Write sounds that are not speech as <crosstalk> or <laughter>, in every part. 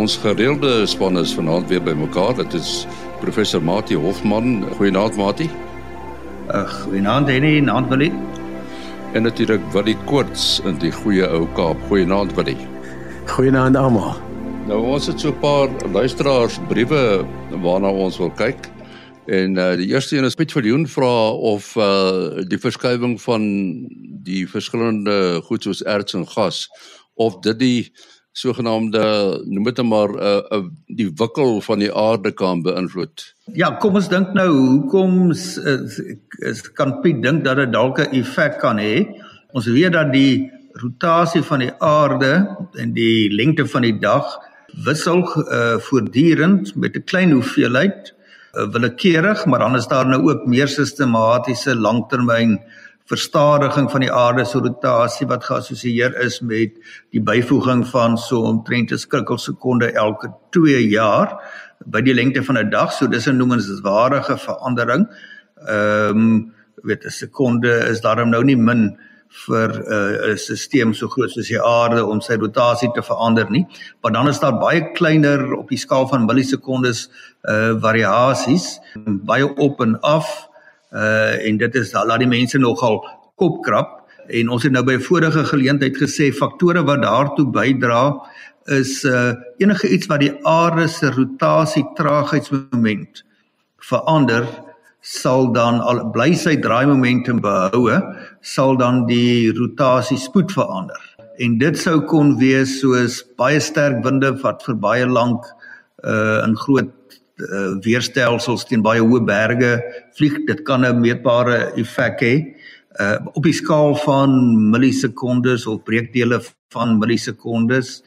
Ons gereelde span is vanaand weer bymekaar. Dit is professor Mati Hofman. Goeienaand Mati. Ag, goeienaand Henny, naand Willie. En natuurlik Willie Koorts in die goeie ou Kaap. Goeienaand Willie. Goeienaand almal. Nou ons het so 'n paar luisteraars briewe waarna ons wil kyk. En uh, die eerste een is Piet Viljoen vra of uh, die verskywing van die verskillende goed soos erts en gas of dit die sogenaamde noem dit maar 'n uh, uh, die wikkel van die aarde kan beïnvloed. Ja, kom ons dink nou, hoekom is, is kan Piet dink dat dit dalk 'n effek kan hê? Ons weet dat die rotasie van die aarde en die lengte van die dag wissel uh, voortdurend met 'n klein hoeveelheid uh, willekeurig, maar dan is daar nou ook meer sistematiese langtermyn verstadiging van die aarde se rotasie wat geassosieer is met die byvoeging van so omtrent 'n skrikkelsekonde elke 2 jaar by die lengte van 'n dag. So dis 'n noemenswaardige verandering. Ehm um, weet 'n sekonde is daarom nou nie min vir uh, 'n uh, stelsel so groot soos die aarde om sy rotasie te verander nie. Maar dan is daar baie kleiner op die skaal van millisekondes uh variasies, baie op en af uh en dit is laat die mense nogal kopkrap en ons het nou by vorige geleentheid gesê faktore wat daartoe bydra is uh enige iets wat die aarde se rotasie traagheidsmoment verander sal dan al bly sy draai-momentum behoue sal dan die rotasie spoed verander. En dit sou kon wees soos baie sterk winde wat vir baie lank uh in groot uh, weerstelsels teen baie hoë berge vlieg dit kan 'n meetbare effek hê. Uh, op die skaal van millisekondes of breekdele van millisekondes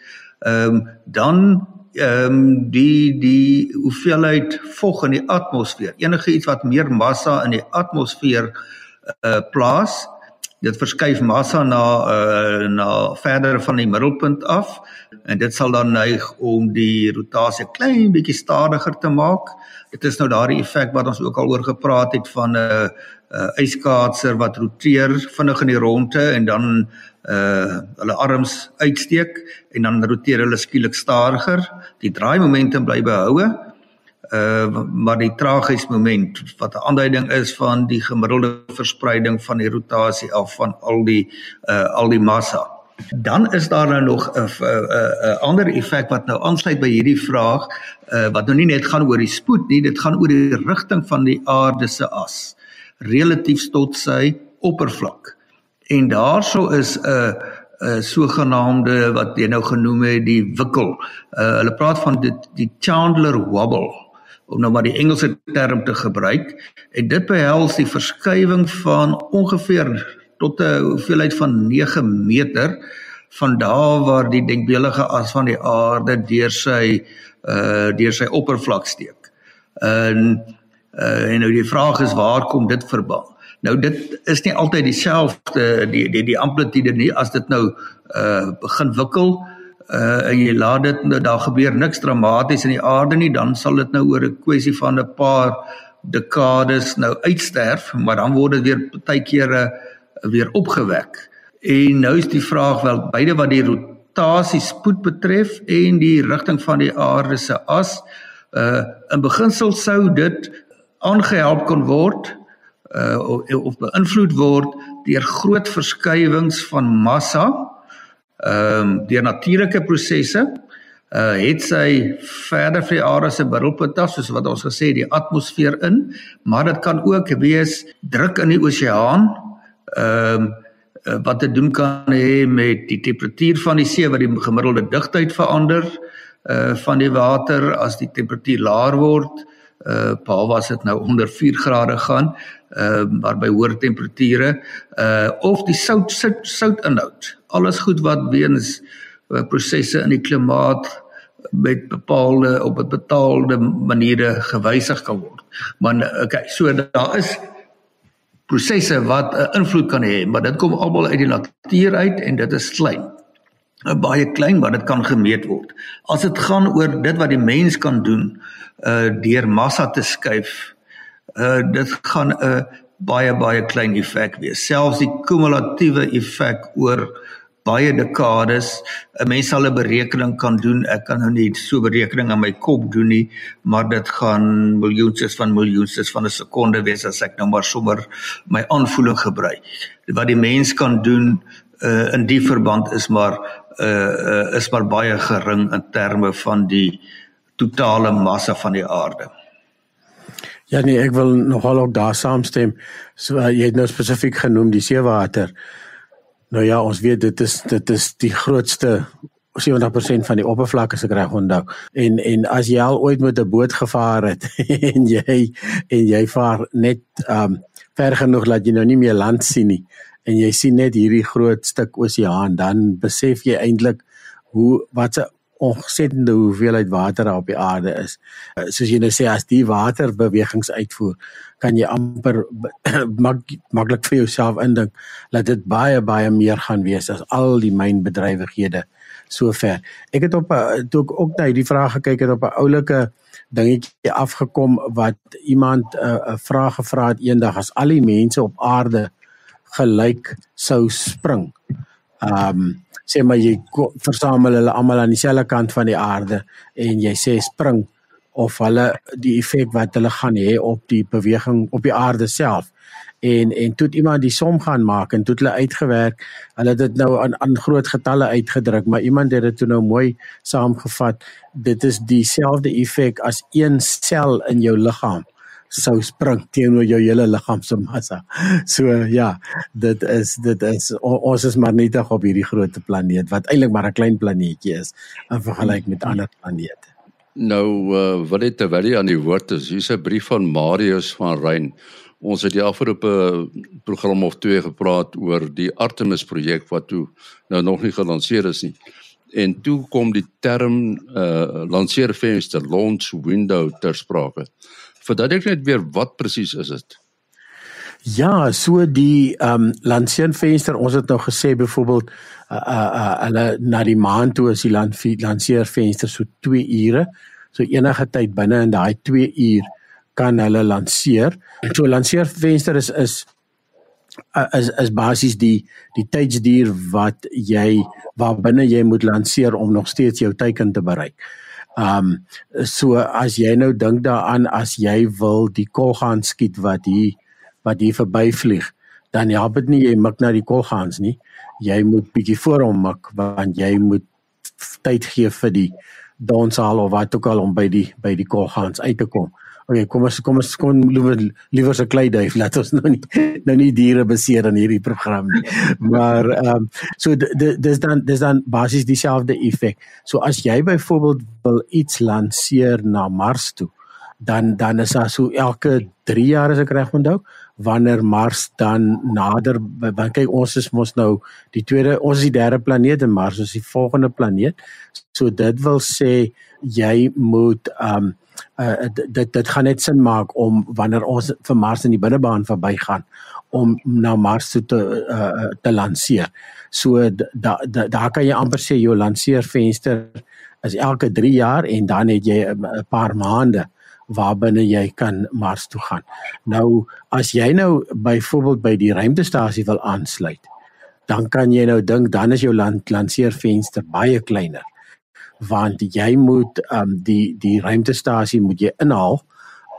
ehm um, dan ehm um, die die hoeveelheid vog in die atmosfeer. Enige iets wat meer massa in die atmosfeer uh, plaas dit verskuif massa na uh, na verder van die middelpunt af en dit sal dan neig om die rotasie klein bietjie stadiger te maak. Dit is nou daardie effek wat ons ook al oor gepraat het van 'n uh, uh, yskaatser wat roteer vinnig in die ronde en dan uh hulle arms uitsteek en dan roteer hulle skielik stadiger. Die draai-momentum bly behoue. Uh maar die traagheidsmoment wat 'n aanduiding is van die gemiddelde verspreiding van die rotasie af van al die uh al die massa. Dan is daar nou nog 'n 'n ander effek wat nou aansluit by hierdie vraag uh, wat nou nie net gaan oor die spoed nie, dit gaan oor die rigting van die aarde se as relatief tot sy oppervlak. En daarso is 'n uh, uh, sogenaamde wat jy nou genoem het die wikkel. Uh, hulle praat van dit die Chandler wobble om nou maar die Engelse term te gebruik en dit behels die verskywing van ongeveer tot 'n hoeveelheid van 9 meter van daar waar die denkbeeldige as van die aarde deur sy uh deur sy oppervlak steek. En uh en nou die vraag is waar kom dit verband? Nou dit is nie altyd dieselfde die die die amplitude nie as dit nou uh begin wikkel uh en jy laat dit nou daar gebeur niks dramaties in die aarde nie dan sal dit nou oor 'n kwessie van 'n paar dekades nou uitsterf maar dan word dit weer baie kere weer opgewek. En nou is die vraag wel beide wat die rotasie spoed betref en die rigting van die aarde se as uh in beginsel sou dit aangehelp kon word uh of, of beïnvloed word deur groot verskywings van massa ehm um, deur natuurlike prosesse uh het sy verder vir die aarde se middelpunt af soos wat ons gesê die atmosfeer in maar dit kan ook wees druk in die oseaan ehm um, wat te doen kan hê met die temperatuur van die see wat die gemiddelde digtheid verander uh van die water as die temperatuur laer word uh paal was dit nou onder 4 grade gaan uh maar by hoër temperature uh of die sout sout soutinhoud alles goed wat weens uh, prosesse in die klimaat met bepaalde op 'n betaalde maniere gewysig kan word. Maar okay, so daar is prosesse wat 'n uh, invloed kan hê, maar dit kom almal uit die natuur uit en dit is klein. Uh, baie klein, maar dit kan gemeet word. As dit gaan oor dit wat die mens kan doen uh deur massa te skuif, uh dit gaan 'n uh, baie baie klein effek wees. Selfs die kumulatiewe effek oor baie dekades. 'n Mens sal 'n berekening kan doen. Ek kan nou nie so 'n berekening in my kop doen nie, maar dit gaan miljoenses van miljoenses van 'n sekonde wees as ek nou maar sommer my aanvoeling gebruik. Wat die mens kan doen uh, in die verband is maar uh, uh, is maar baie gering in terme van die totale massa van die aarde. Ja nee, ek wil nogal ook daar saamstem. So uh, jy het nou spesifiek genoem die seewater. Nou ja, ons weet dit is dit is die grootste 70% van die oppervlak as ek reg onthou. En en as jy al ooit met 'n boot gevaar het <laughs> en jy en jy vaar net um ver genoeg dat jy nou nie meer land sien nie en jy sien net hierdie groot stuk oseaan, dan besef jy eintlik hoe wat 'n ontsettende hoeveelheid water daar op die aarde is. Uh, soos jy nou sê as die water bewegings uitvoer, kan jy amper <coughs> mak, maklik vir jouself indink dat dit baie baie meer gaan wees as al die mynbedrywighede sover. Ek het op toe ek ook net die vraag gekyk het op 'n oulike dingetjie afgekom wat iemand uh, 'n uh, vraag gevra het eendag as al die mense op aarde gelyk sou spring. Ehm um, sê maar jy versamel hulle almal aan dieselfde kant van die aarde en jy sê spring of hulle die effek wat hulle gaan hê op die beweging op die aarde self. En en toe iemand die som gaan maak en toe hulle uitgewerk. Hulle het dit nou aan aan groot getalle uitgedruk maar iemand het dit toe nou mooi saamgevat. Dit is dieselfde effek as een sel in jou liggaam sou spring teenoor jou hele liggaam se massa. So ja, dit is dit is ons is maar net op hierdie groot planeet wat eintlik maar 'n klein planeetjie is in vergelyking met ander planete. Nou uh, wat het terwyl jy aan die woord is, hier's 'n brief van Marius van Rein. Ons het die afgelope program of twee gepraat oor die Artemis projek wat toe nou nog nie gelanseer is nie. En toe kom die term uh lanseervenster launch window ter sprake verduidelik net weer wat presies is dit? Ja, so die ehm um, lanseervenster, ons het nou gesê byvoorbeeld uh uh hulle uh, na die maan toe is die land lanseervenster so 2 ure. So enige tyd binne in daai 2 uur kan hulle lanseer. So lanseervenster is is uh, is is basies die die tydsduur wat jy waar binne jy moet lanseer om nog steeds jou teiken te bereik. Ehm um, so as jy nou dink daaraan as jy wil die kolgaan skiet wat hier wat hier verbyvlieg, dan help dit nie jy mik na die kolgaans nie. Jy moet bietjie voor hom mik want jy moet tyd gee vir die donsal of wat ook al om by die by die kolgaans uit te kom. Okay, kom ons kom ons kom liewer liewer se klei duif <laughs> laat ons nou nie nou nie diere beseer in hierdie program nie. Maar ehm um, so dis dan dis dan basies dieselfde effek. So as jy byvoorbeeld wil iets lanseer na Mars toe, dan dan is daar so elke 3 jaar as ek reg onthou, wanneer Mars dan nader want kyk ons is mos nou die tweede ons is die derde planeet en Mars is die volgende planeet. So dit wil sê jy moet ehm um, uh, dit dit gaan net sin maak om wanneer ons vir Mars in die binnebaan verbygaan om na Mars toe te uh, te lanseer. So daar da, da kan jy amper sê jou lanseervenster is elke 3 jaar en dan het jy 'n paar maande waarbinne jy kan Mars toe gaan. Nou as jy nou byvoorbeeld by die ruimtestasie wil aansluit, dan kan jy nou dink dan is jou land lanseervenster baie kleiner want jy moet um die die ruimtestasie moet jy inhaal.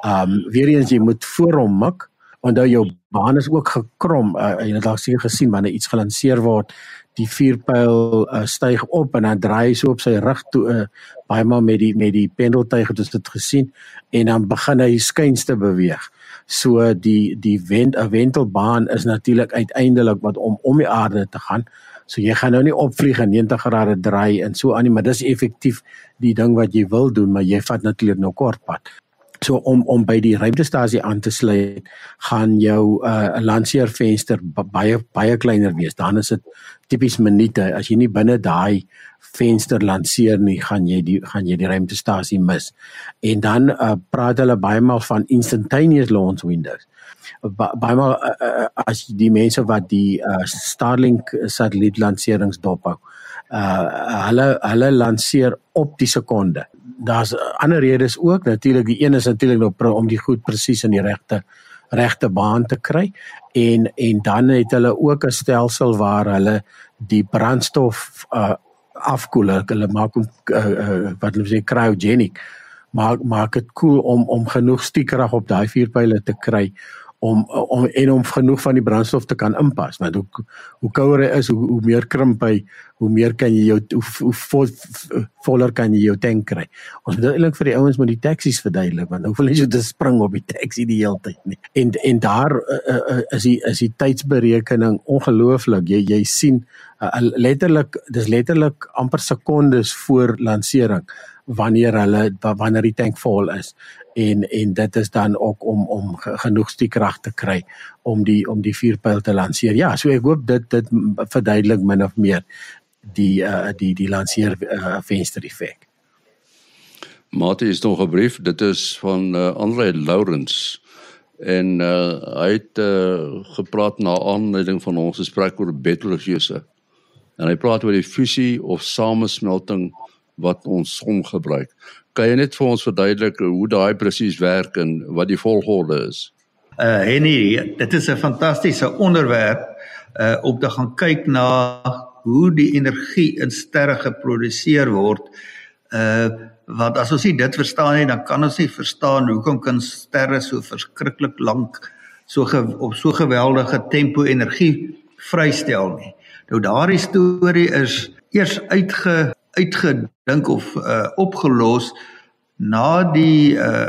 Um weer eens jy moet voor hom mik. Onthou jou baan is ook gekrom. Uh, jy het al seker gesien wanneer iets gelanseer word, die vuurpyl uh, styg op en dan draai hy so op sy rug toe uh, baie maal met die met die pendeltuig het ons dit gesien en dan begin hy skuins te beweeg. So die die wend wentelbaan is natuurlik uiteindelik wat om om die aarde te gaan. So jy gaan nou nie opvlieg en 90 grade draai en so aan nie, maar dis effektief die ding wat jy wil doen, maar jy vat natuurlik nou kort pad. So om om by die ruimtestasie aan te sluit, gaan jou 'n uh, lanseervenster baie baie kleiner wees. Dan is dit tipies minute. As jy nie binne daai venster lanseer nie, gaan jy die gaan jy die ruimtestasie mis. En dan uh, praat hulle baie maal van instantaneous launch windows baie maar uh, uh, as die mense wat die uh, Starlink satelliet lanserings dophou. Uh hulle hulle lanseer op die sekonde. Daar's ander redes ook. Natuurlik die een is natuurlik nou om die goed presies in die regte regte baan te kry. En en dan het hulle ook 'n stelsel waar hulle die brandstof uh, afkoel. Hulle maak hom uh, uh, wat hulle sê cryogenic. Maak maak dit koel cool om om genoeg stiekrag op daai vuurpyle te kry om om en om genoeg van die brandstof te kan inpas want hoe hoe kouer hy is hoe, hoe meer krimp hy hoe meer kan jy jou hoe, hoe vol, voller kan jy jou tank kry. Ons moet eintlik vir die ouens met die taksies verduidelik want hoeveel is jy te spring op die taxi die hele tyd nie en en daar uh, uh, is die is die tydsberekening ongelooflik. Jy jy sien uh, letterlik dis letterlik amper sekondes voor lansering wanneer hulle wanneer die tank vol is en en dit is dan ook om om genoeg stiekrag te kry om die om die vuurpyl te lanseer. Ja, so ek hoop dit dit verduidelik min of meer die uh, die die lanseer uh, venster effek. Mate is nog 'n brief, dit is van uh, Andre Lawrence en uh, hy het uh, gepraat na aanleiding van ons gesprek oor Betelgeuse. En hy praat oor die fusie of samesmelting wat ons som gebruik. Kan jy net vir ons verduidelik hoe daai presies werk en wat die volgorde is? Uh Henny, dit is 'n fantastiese onderwerp uh om te gaan kyk na hoe die energie in sterre geproduseer word. Uh want as ons nie dit verstaan nie, dan kan ons nie verstaan hoekom kan sterre so verskriklik lank so ge, op so geweldige tempo energie vrystel nie. Nou daardie storie is eers uitge uitgedink of uh, opgelos na die uh,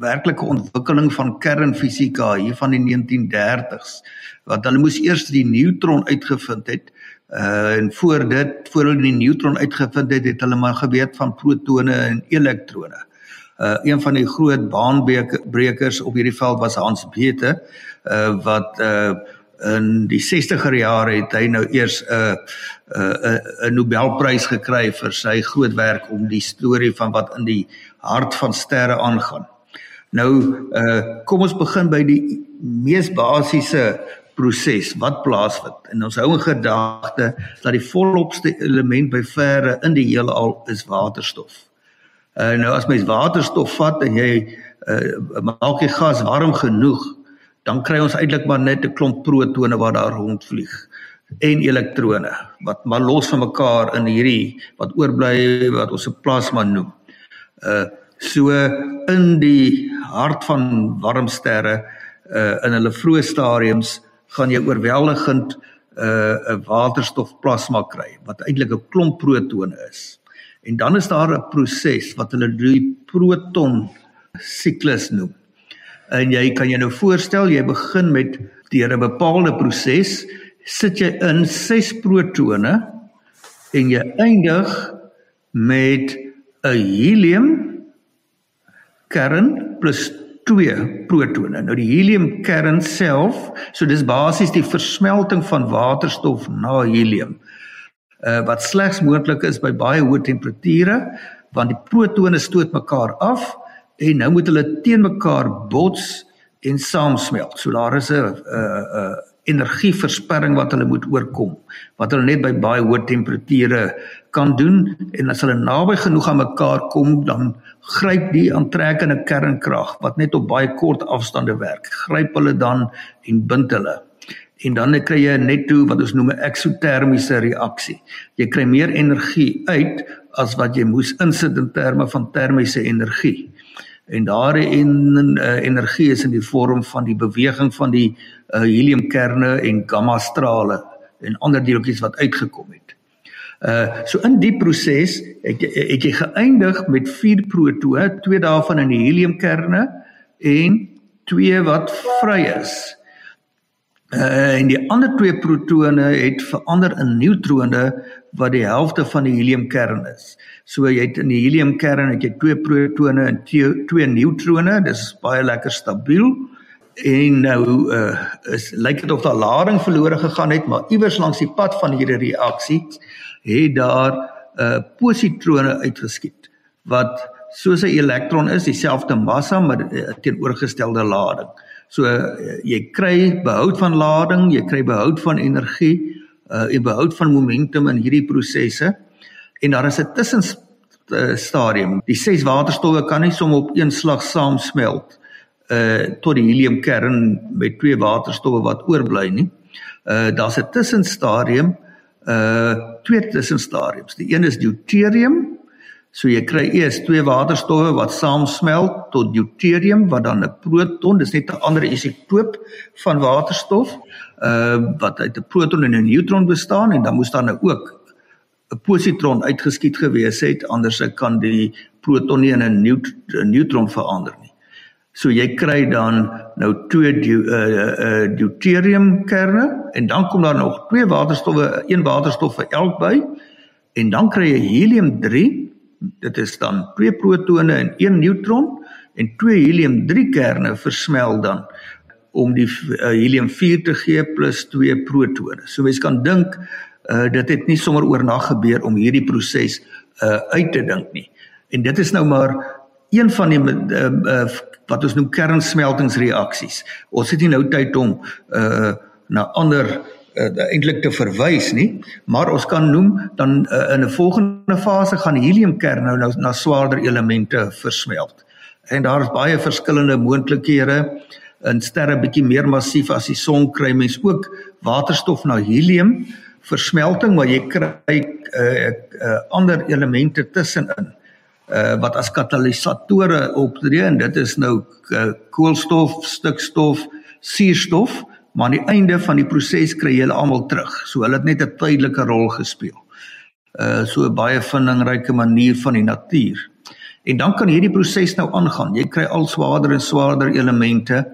werklike ontwikkeling van kernfisika hier van die 1930s wat hulle moes eers die neutron uitgevind het uh, en voor dit voor hulle die neutron uitgevind het het hulle maar geweet van protone en elektrone. Uh een van die groot baanbrekers op hierdie veld was Hans Bethe uh wat uh in die 60er jare het hy nou eers 'n uh, 'n uh, 'n uh, Nobelprys gekry vir sy groot werk om die storie van wat in die hart van sterre aangaan. Nou uh kom ons begin by die mees basiese proses wat plaasvind. En ons hou in gedagte dat die volopste element by verre in die heelal is waterstof. Uh nou as mens waterstof vat en jy uh maak die gas warm genoeg dan kry ons eintlik maar net 'n klomp protone wat daar rondvlieg en elektrone wat maar los van mekaar in hierdie wat oorbly wat ons 'n plasma noem. Uh so in die hart van warm sterre uh in hulle vroeë stadiums gaan jy oorweldigend uh, 'n waterstofplasma kry wat eintlik 'n klomp protone is. En dan is daar 'n proses wat hulle die proton siklus noem en jy kan jou nou voorstel jy begin met deur 'n bepaalde proses sit jy in 6 protone en jy eindig met 'n helium kern plus 2 protone. Nou die helium kern self, so dis basies die versmelting van waterstof na helium. Uh wat slegs moontlik is by baie hoë temperature want die protone stoot mekaar af en nou moet hulle teen mekaar bots en saamsmelt. So daar is 'n 'n 'n energieversperring wat hulle moet oorkom wat hulle net by baie hoë temperature kan doen en as hulle naby genoeg aan mekaar kom dan gryp die aantrekkende kernkrag wat net op baie kort afstande werk gryp hulle dan en bind hulle. En dan kry jy net toe wat ons noem 'n eksotermiese reaksie. Jy kry meer energie uit as wat jy moes insit in terme van termiese energie en daardie en, uh, energie is in die vorm van die beweging van die uh, heliumkerne en gamma strale en ander deeltjies wat uitgekom het. Uh so in die proses het het jy geëindig met 4 protone, twee daarvan in die heliumkerne en twee wat vry is. Uh en die ander twee protone het verander in neutrone wat die helfte van die heliumkern is. So jy het in die heliumkern het jy twee protone en twee, twee neutrone, dis baie lekker stabiel. En nou uh is lyk dit of daar lading verlore gegaan het, maar iewers langs die pad van hierdie reaksie het daar uh positrone uitgeskiet wat soos 'n elektron is, dieselfde massa maar teenoorgestelde lading. So uh, jy kry behoud van lading, jy kry behoud van energie uh en behoud van momentum in hierdie prosesse en daar is 'n tussenstadium. Die ses waterstowwe kan nie sommer op een slag saamsmelt uh tot die heliumkern met twee waterstowwe wat oorbly nie. Uh daar's 'n tussenstadium uh twee tussenstadiums. Die een is deuterium. So jy kry eers twee waterstowwe wat saamsmelt tot deuterium wat dan 'n proton, dis net 'n ander isotoop van waterstof, uh wat uit 'n proton en 'n neutron bestaan en dan moes daar nou ook 'n positron uitgeskiet gewees het anders kan die proton nie in 'n neutron verander nie. So jy kry dan nou twee uh uh deuterium kerne en dan kom daar nog twee waterstowwe, een waterstof vir elk by en dan kry jy helium 3. Dit is dan twee protone en een neutron en twee helium 3 kerne versmel dan om die uh, helium 4 te gee plus twee protone. So mens kan dink uh dit het nie sommer oornag gebeur om hierdie proses uh uit te dink nie. En dit is nou maar een van die uh, uh wat ons noem kernsmeltingsreaksies. Ons het nie nou tyd om uh na ander uh, eintlik te verwys nie, maar ons kan noem dan uh, in 'n volgende fase gaan heliumkern nou, nou na swaarder elemente versmelt. En daar is baie verskillende moontlikhede. In sterre bietjie meer massief as die son kry mens ook waterstof na helium. Versmelting maar jy kry uh, uh, ander elemente tussenin uh, wat as katalisatore optree en dit is nou uh, koolstof, stikstof, suurstof maar aan die einde van die proses kry jy hulle almal terug so hulle het net 'n tydelike rol gespeel. Uh so 'n baie vindingryke manier van die natuur. En dan kan hierdie proses nou aangaan. Jy kry al swaarder en swaarder elemente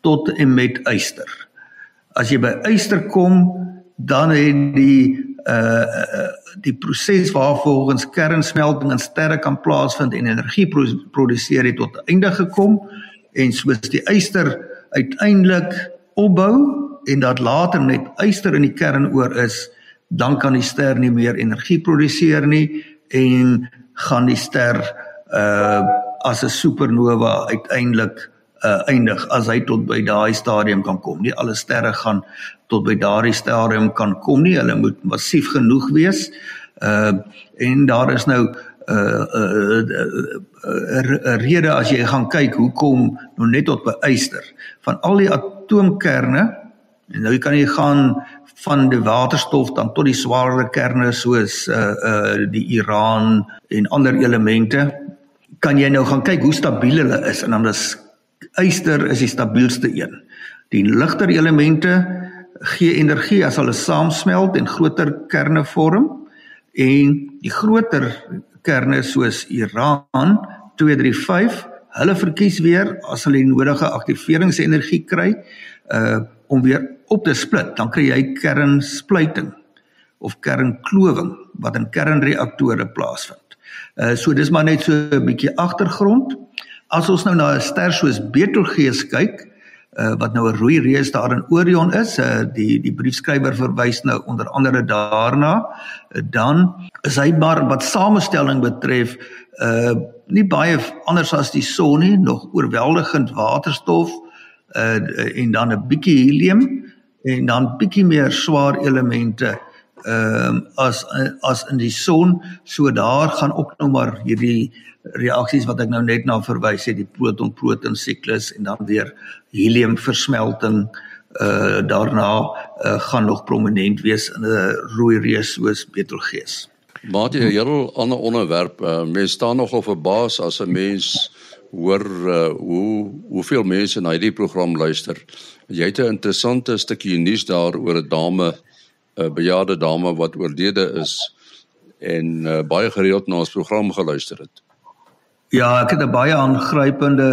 tot en met yster. As jy by yster kom, dan het die uh die proses waarvolgens kernsmelting in sterre kan plaasvind en energie produseer het tot einde gekom en soos die yster uiteindelik opbou en dat later net yster in die kern oor is dan kan die ster nie meer energie produseer nie en gaan die ster uh as 'n supernova uiteindelik uh eindig as hy tot by daai stadium kan kom. Nie alle sterre gaan tot by daardie stadium kan kom nie. Hulle moet massief genoeg wees. Uh en daar is nou 'n uh, uh, uh, uh, rede as jy gaan kyk hoekom nou net tot by yster van al die atoomkerne en nou kan jy gaan van die waterstof dan tot die swaarder kerne soos uh uh die uran en ander elemente. Kan jy nou gaan kyk hoe stabiel hulle is. En dan is yster is die stabielste een. Die ligter elemente gee energie as hulle saamsmelt en groter kerne vorm. En die groter kerne soos Iran 235 hulle verkies weer as hulle die nodige aktiveringsenergie kry uh om weer op te split dan kry jy kernspluiting of kernklowing wat in kernreaktore plaasvind. Uh so dis maar net so 'n bietjie agtergrond. As ons nou na 'n ster soos Betelgeuse kyk, uh, wat nou 'n rooi reus daar in Orion is, uh, die die briefskrywer verwys nou onder andere daarna, uh, dan is hy maar wat samestelling betref, uh nie baie anders as die son nie, nog oorweldigend waterstof uh en dan 'n bietjie helium en dan bietjie meer swaar elemente ehm um, as as in die son so daar gaan ook nou maar hierdie reaksies wat ek nou net na verwys het die proton proton siklus en dan weer helium versmelting uh daarna uh, gaan nog prominent wees in 'n rooi reus soos Betelgeuse. Maar jy 'n heel ander onderwerp. Uh, mens staan nog op 'n baas as 'n mens hoor uh, hoe hoeveel mense na hierdie program luister. Jy het 'n interessante stukkie nuus daar oor 'n dame 'n bejaarde dame wat oorlede is en uh, baie gereeld na ons program geluister het. Ja, ek het 'n baie aangrypende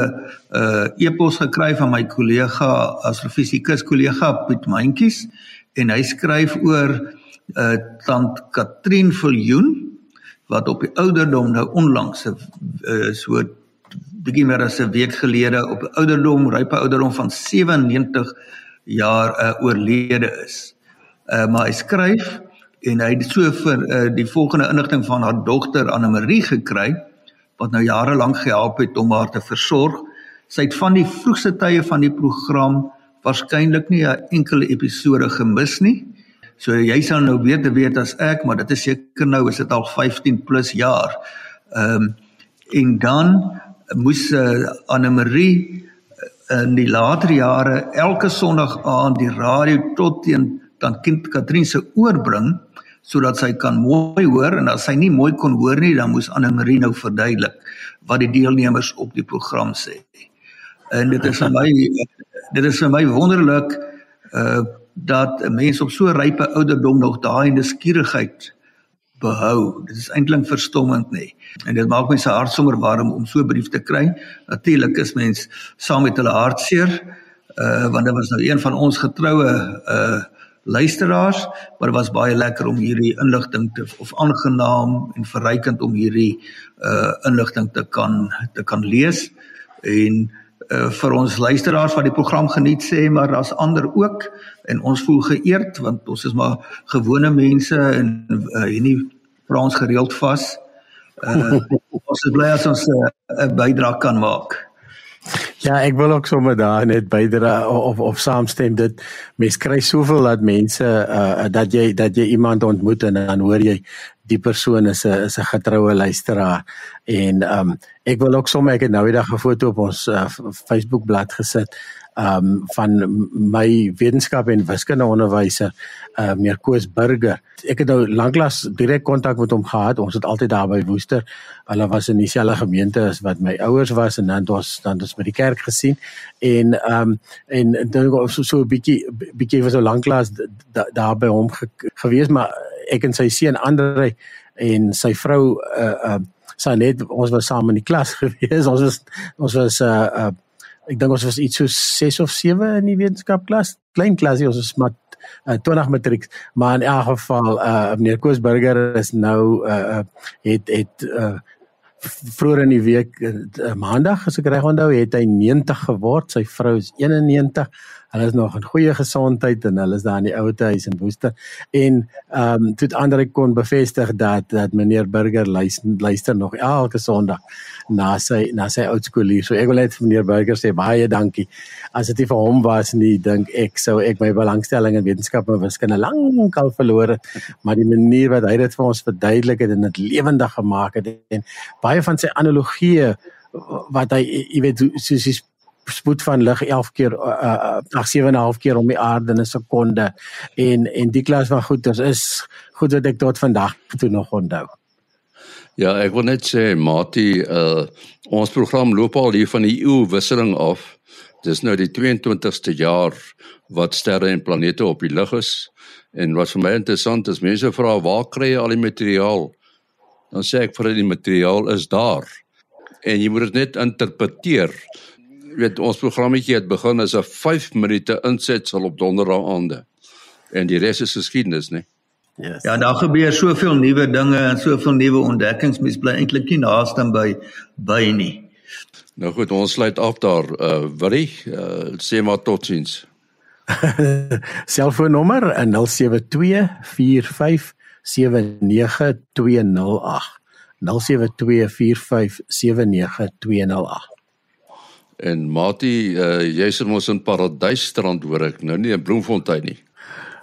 uh e-pos gekry van my kollega astrofisikus kollega Piet Mentjies en hy skryf oor uh tant Katrien Viljoen wat op die ouderdom nou onlangs uh, so bietjie meer as 'n week gelede op 'n ouderdom rype ouderdom van 97 jaar uh, oorlede is. Uh maar hy skryf en hy het so vir uh, die volgende inligting van haar dogter Anne Marie gekry wat nou jare lank gehelp het om haar te versorg. Sy het van die vroegste tye van die program waarskynlik nie 'n enkele episode gemis nie. So jy sal nou te weet as ek, maar dit is seker nou is dit al 15 plus jaar. Ehm um, en dan moes uh, Anne Marie in die later jare elke Sondag aan die radio tot teen dan kind Katrien se oorbring sodat sy kan mooi hoor en as sy nie mooi kon hoor nie dan moes Anne Marie nou verduidelik wat die deelnemers op die program sê. En dit is vir my <laughs> dit is vir my wonderlik uh dat mense op so rype ouderdom nog daai nuuskierigheid behou. Dit is eintlik verstommend nê. En dit maak my se hart sommer warm om so 'n brief te kry. Natuurlik is mens saam met hulle hartseer uh want dit was nou een van ons getroue uh luisteraars, maar dit was baie lekker om hierdie inligting te of aangenaam en verrykend om hierdie uh inligting te kan te kan lees en uh, vir ons luisteraars wat die program geniet sê maar daar's ander ook en ons voel geëerd want ons is maar gewone mense en uh, hier nie vir ons gereeld vas. Uh, <laughs> ons is bly as ons 'n uh, bydrae kan maak. Ja, ek wil ook sommer daar net bydra of of saamstem dit. Mense kry soveel dat mense uh dat jy dat jy iemand ontmoet en dan hoor jy die persoon is 'n is 'n getroue luisteraar. En um ek wil ook sommer ek het nou eendag 'n foto op ons uh, Facebook bladsy gesit um van my wetenskap en wiskunde onderwyser uh meneer Koos Burger. Ek het nou lanklaas direk kontak met hom gehad. Ons het altyd daar by Woester. Hulle was in dieselfde gemeente as wat my ouers was en dan ons dan ons by die kerk gesien en um en dan so so 'n bietjie bietjie was so lanklaas daar by hom ge, gewees maar ek en sy seun Andre en sy vrou uh uh sy net ons was saam in die klas <laughs> gewees. Ons was ons was uh uh ek dink ons was iets so 6 of 7 in die wetenskapklas, klein klasie, ons was maar uh, 20 matriek, maar in elk geval uh meneer Koos Burger is nou uh het het uh vroeër in die week uh, maandag as ek reg onthou het hy 90 geword. Sy vrou is 91 hulle is nog in goeie gesondheid en hulle is daar in die ouete huis in Woester en ehm um, toe ander kon bevestig dat dat meneer Burger luister, luister nog elke Sondag na sy na sy oudskoolier. So ek wil net vir meneer Burger sê baie dankie. As dit nie vir hom was nie, dink ek sou ek my belangstelling in wetenskap en wiskunde lank al verloor het, maar die manier wat hy dit vir ons verduidelik het en dit lewendig gemaak het en baie van sy analogieë wat hy jy weet soos hy spoed van lig 11 keer uh, uh 7 en 'n half keer om die aarde in 'n sekonde en en die klas van goed is goed wat ek tot vandag toe nog onthou. Ja, ek wil net sê Mati, uh ons program loop al hier van die eeu wisseling af. Dis nou die 22ste jaar wat sterre en planete op die lug is. En wat vir my interessant is, mense vra waar kry jy al die materiaal? Dan sê ek vir hulle die materiaal is daar. En jy moet dit net interpreteer weet ons programmetjie het begin as 'n 5 minute insetsel op donderdag aande. En die res is geskiedenis, né? Yes. Ja, daar gebeur soveel nuwe dinge en soveel nuwe ontdekkings. Mens bly eintlik nie naaste by by nie. Nou goed, ons sluit af daar. Uh Willie, uh sê maar totsiens. <laughs> Selfoonnommer 072 45 79208 0724579208 En Mati, uh, jy's mos in Paradysstrand hoor ek, nou nie in Bloemfontein nie.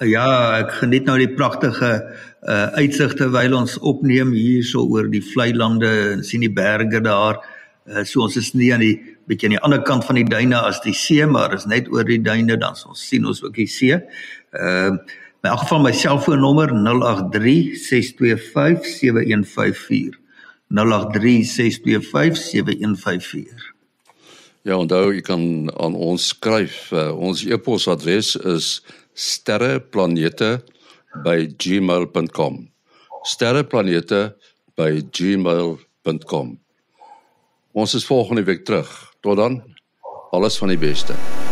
Ja, ek geniet nou die pragtige uh uitsig terwyl ons opneem hierso oor die vlei lande en sien die berge daar. Uh so ons is nie aan die bietjie aan die ander kant van die duine as die see, maar is net oor die duine dan ons sien ons ook die see. Uh in elk geval my selfoonnommer 083 625 7154. 083 625 7154. Ja, onthou jy kan aan ons skryf. Uh, ons e-posadres is sterreplanete@gmail.com. sterreplanete@gmail.com. Ons is volgende week terug. Tot dan. Alles van die beste.